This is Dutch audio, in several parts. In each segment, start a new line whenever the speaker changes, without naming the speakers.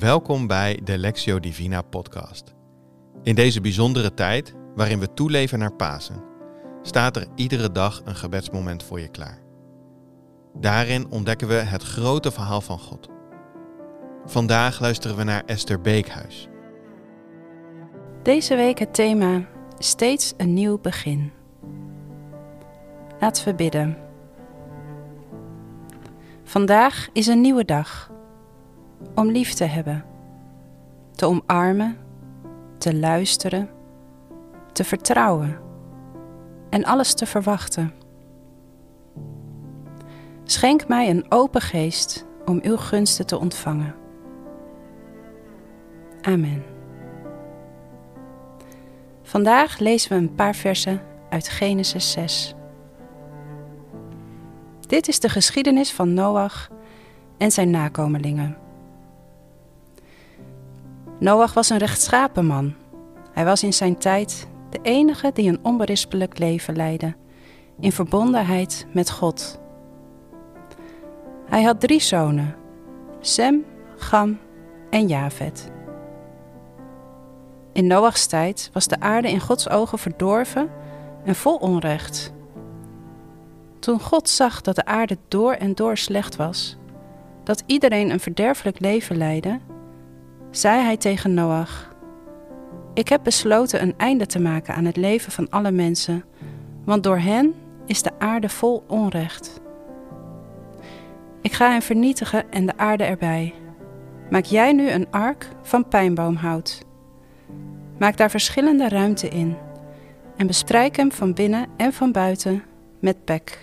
Welkom bij de Lectio Divina podcast. In deze bijzondere tijd, waarin we toeleven naar Pasen, staat er iedere dag een gebedsmoment voor je klaar. Daarin ontdekken we het grote verhaal van God. Vandaag luisteren we naar Esther Beekhuis.
Deze week het thema Steeds een nieuw begin. Laten we bidden. Vandaag is een nieuwe dag om lief te hebben, te omarmen, te luisteren, te vertrouwen en alles te verwachten. Schenk mij een open geest om uw gunsten te ontvangen. Amen. Vandaag lezen we een paar versen uit Genesis 6. Dit is de geschiedenis van Noach en zijn nakomelingen. Noach was een rechtschapen man. Hij was in zijn tijd de enige die een onberispelijk leven leidde, in verbondenheid met God. Hij had drie zonen: Sem, Gam en Javet. In Noachs tijd was de aarde in Gods ogen verdorven en vol onrecht. Toen God zag dat de aarde door en door slecht was, dat iedereen een verderfelijk leven leidde, zei hij tegen Noach: Ik heb besloten een einde te maken aan het leven van alle mensen, want door hen is de aarde vol onrecht. Ik ga hen vernietigen en de aarde erbij. Maak jij nu een ark van pijnboomhout. Maak daar verschillende ruimte in en bestrijk hem van binnen en van buiten met pek.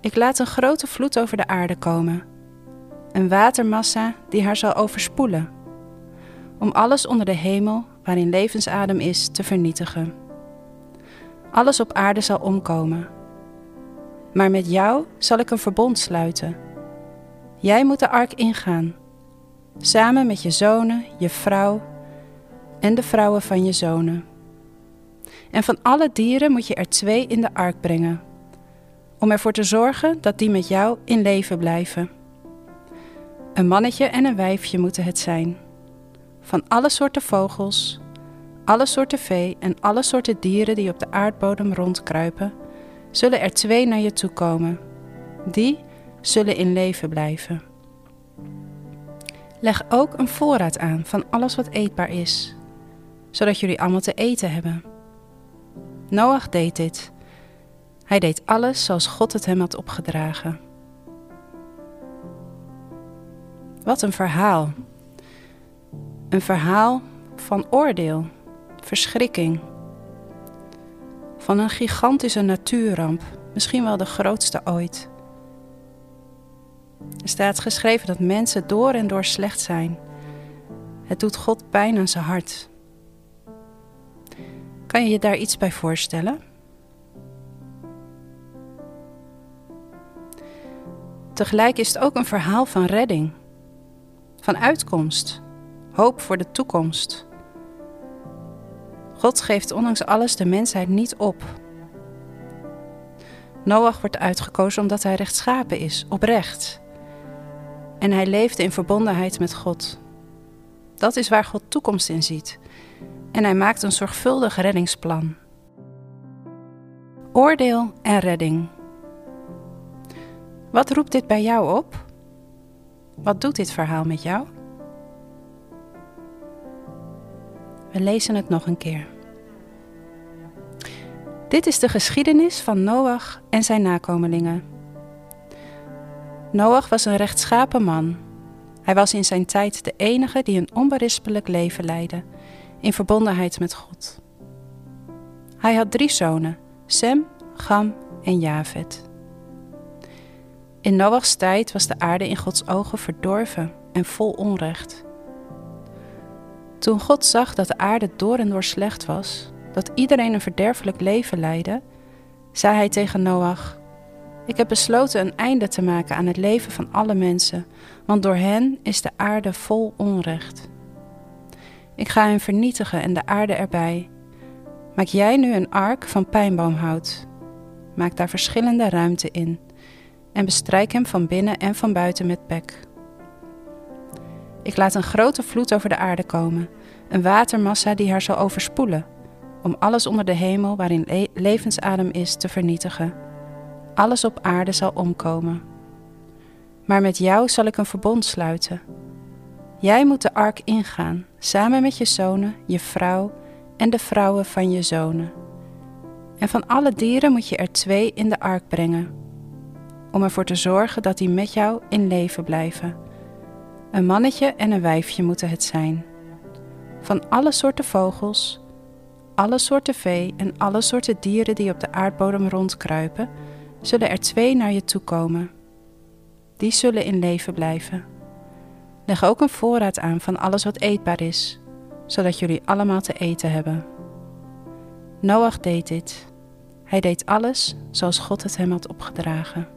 Ik laat een grote vloed over de aarde komen, een watermassa die haar zal overspoelen, om alles onder de hemel waarin levensadem is te vernietigen. Alles op aarde zal omkomen. Maar met jou zal ik een verbond sluiten. Jij moet de ark ingaan, samen met je zonen, je vrouw en de vrouwen van je zonen. En van alle dieren moet je er twee in de ark brengen om ervoor te zorgen dat die met jou in leven blijven. Een mannetje en een wijfje moeten het zijn. Van alle soorten vogels, alle soorten vee en alle soorten dieren die op de aardbodem rondkruipen, zullen er twee naar je toe komen. Die zullen in leven blijven. Leg ook een voorraad aan van alles wat eetbaar is, zodat jullie allemaal te eten hebben. Noach deed dit hij deed alles zoals God het hem had opgedragen. Wat een verhaal. Een verhaal van oordeel, verschrikking. Van een gigantische natuurramp, misschien wel de grootste ooit. Er staat geschreven dat mensen door en door slecht zijn. Het doet God pijn aan zijn hart. Kan je je daar iets bij voorstellen? Tegelijk is het ook een verhaal van redding, van uitkomst, hoop voor de toekomst. God geeft ondanks alles de mensheid niet op. Noach wordt uitgekozen omdat hij rechtschapen is, oprecht. En hij leefde in verbondenheid met God. Dat is waar God toekomst in ziet. En hij maakt een zorgvuldig reddingsplan. Oordeel en redding. Wat roept dit bij jou op? Wat doet dit verhaal met jou? We lezen het nog een keer. Dit is de geschiedenis van Noach en zijn nakomelingen. Noach was een rechtschapen man. Hij was in zijn tijd de enige die een onberispelijk leven leidde, in verbondenheid met God. Hij had drie zonen, Sem, Gam en Javet. In Noachs tijd was de aarde in Gods ogen verdorven en vol onrecht. Toen God zag dat de aarde door en door slecht was, dat iedereen een verderfelijk leven leidde, zei hij tegen Noach: Ik heb besloten een einde te maken aan het leven van alle mensen, want door hen is de aarde vol onrecht. Ik ga hen vernietigen en de aarde erbij. Maak jij nu een ark van pijnboomhout. Maak daar verschillende ruimte in en bestrijk hem van binnen en van buiten met pek. Ik laat een grote vloed over de aarde komen, een watermassa die haar zal overspoelen, om alles onder de hemel waarin le levensadem is te vernietigen. Alles op aarde zal omkomen. Maar met jou zal ik een verbond sluiten. Jij moet de ark ingaan, samen met je zonen, je vrouw en de vrouwen van je zonen. En van alle dieren moet je er twee in de ark brengen, om ervoor te zorgen dat die met jou in leven blijven. Een mannetje en een wijfje moeten het zijn. Van alle soorten vogels, alle soorten vee en alle soorten dieren die op de aardbodem rondkruipen, zullen er twee naar je toe komen. Die zullen in leven blijven. Leg ook een voorraad aan van alles wat eetbaar is, zodat jullie allemaal te eten hebben. Noach deed dit. Hij deed alles zoals God het hem had opgedragen.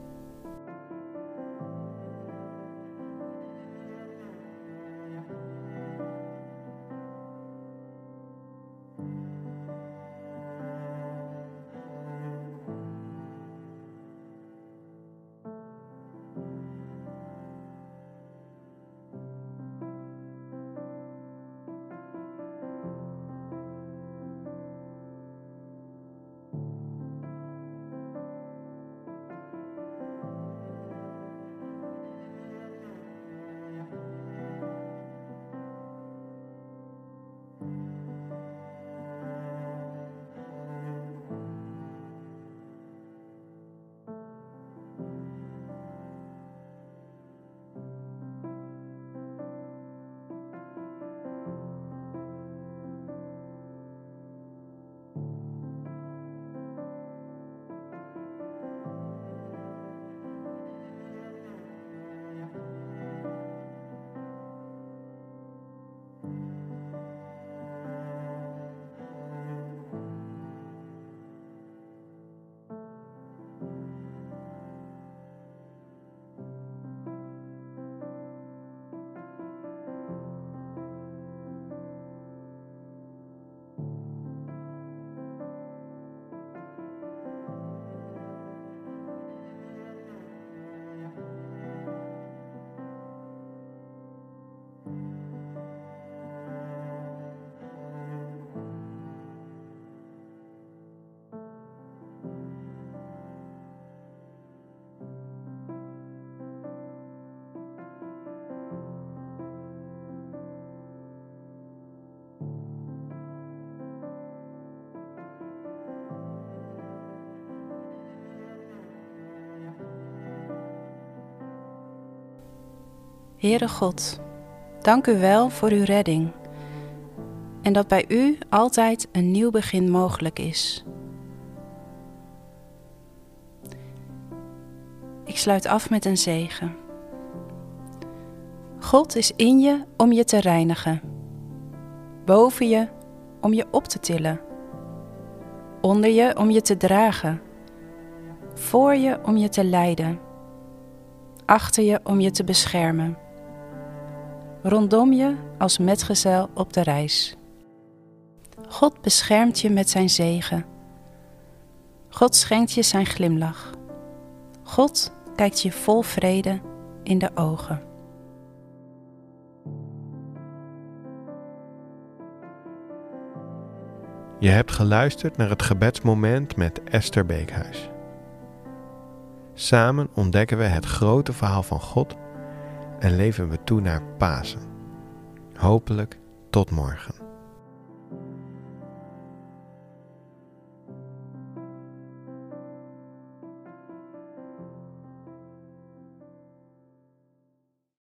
Heere God, dank u wel voor uw redding en dat bij u altijd een nieuw begin mogelijk is. Ik sluit af met een zegen. God is in je om je te reinigen, boven je om je op te tillen, onder je om je te dragen, voor je om je te leiden, achter je om je te beschermen rondom je als metgezel op de reis. God beschermt je met zijn zegen. God schenkt je zijn glimlach. God kijkt je vol vrede in de ogen.
Je hebt geluisterd naar het gebedsmoment met Esther Beekhuis. Samen ontdekken we het grote verhaal van God en leven we toe naar Pasen. Hopelijk tot morgen.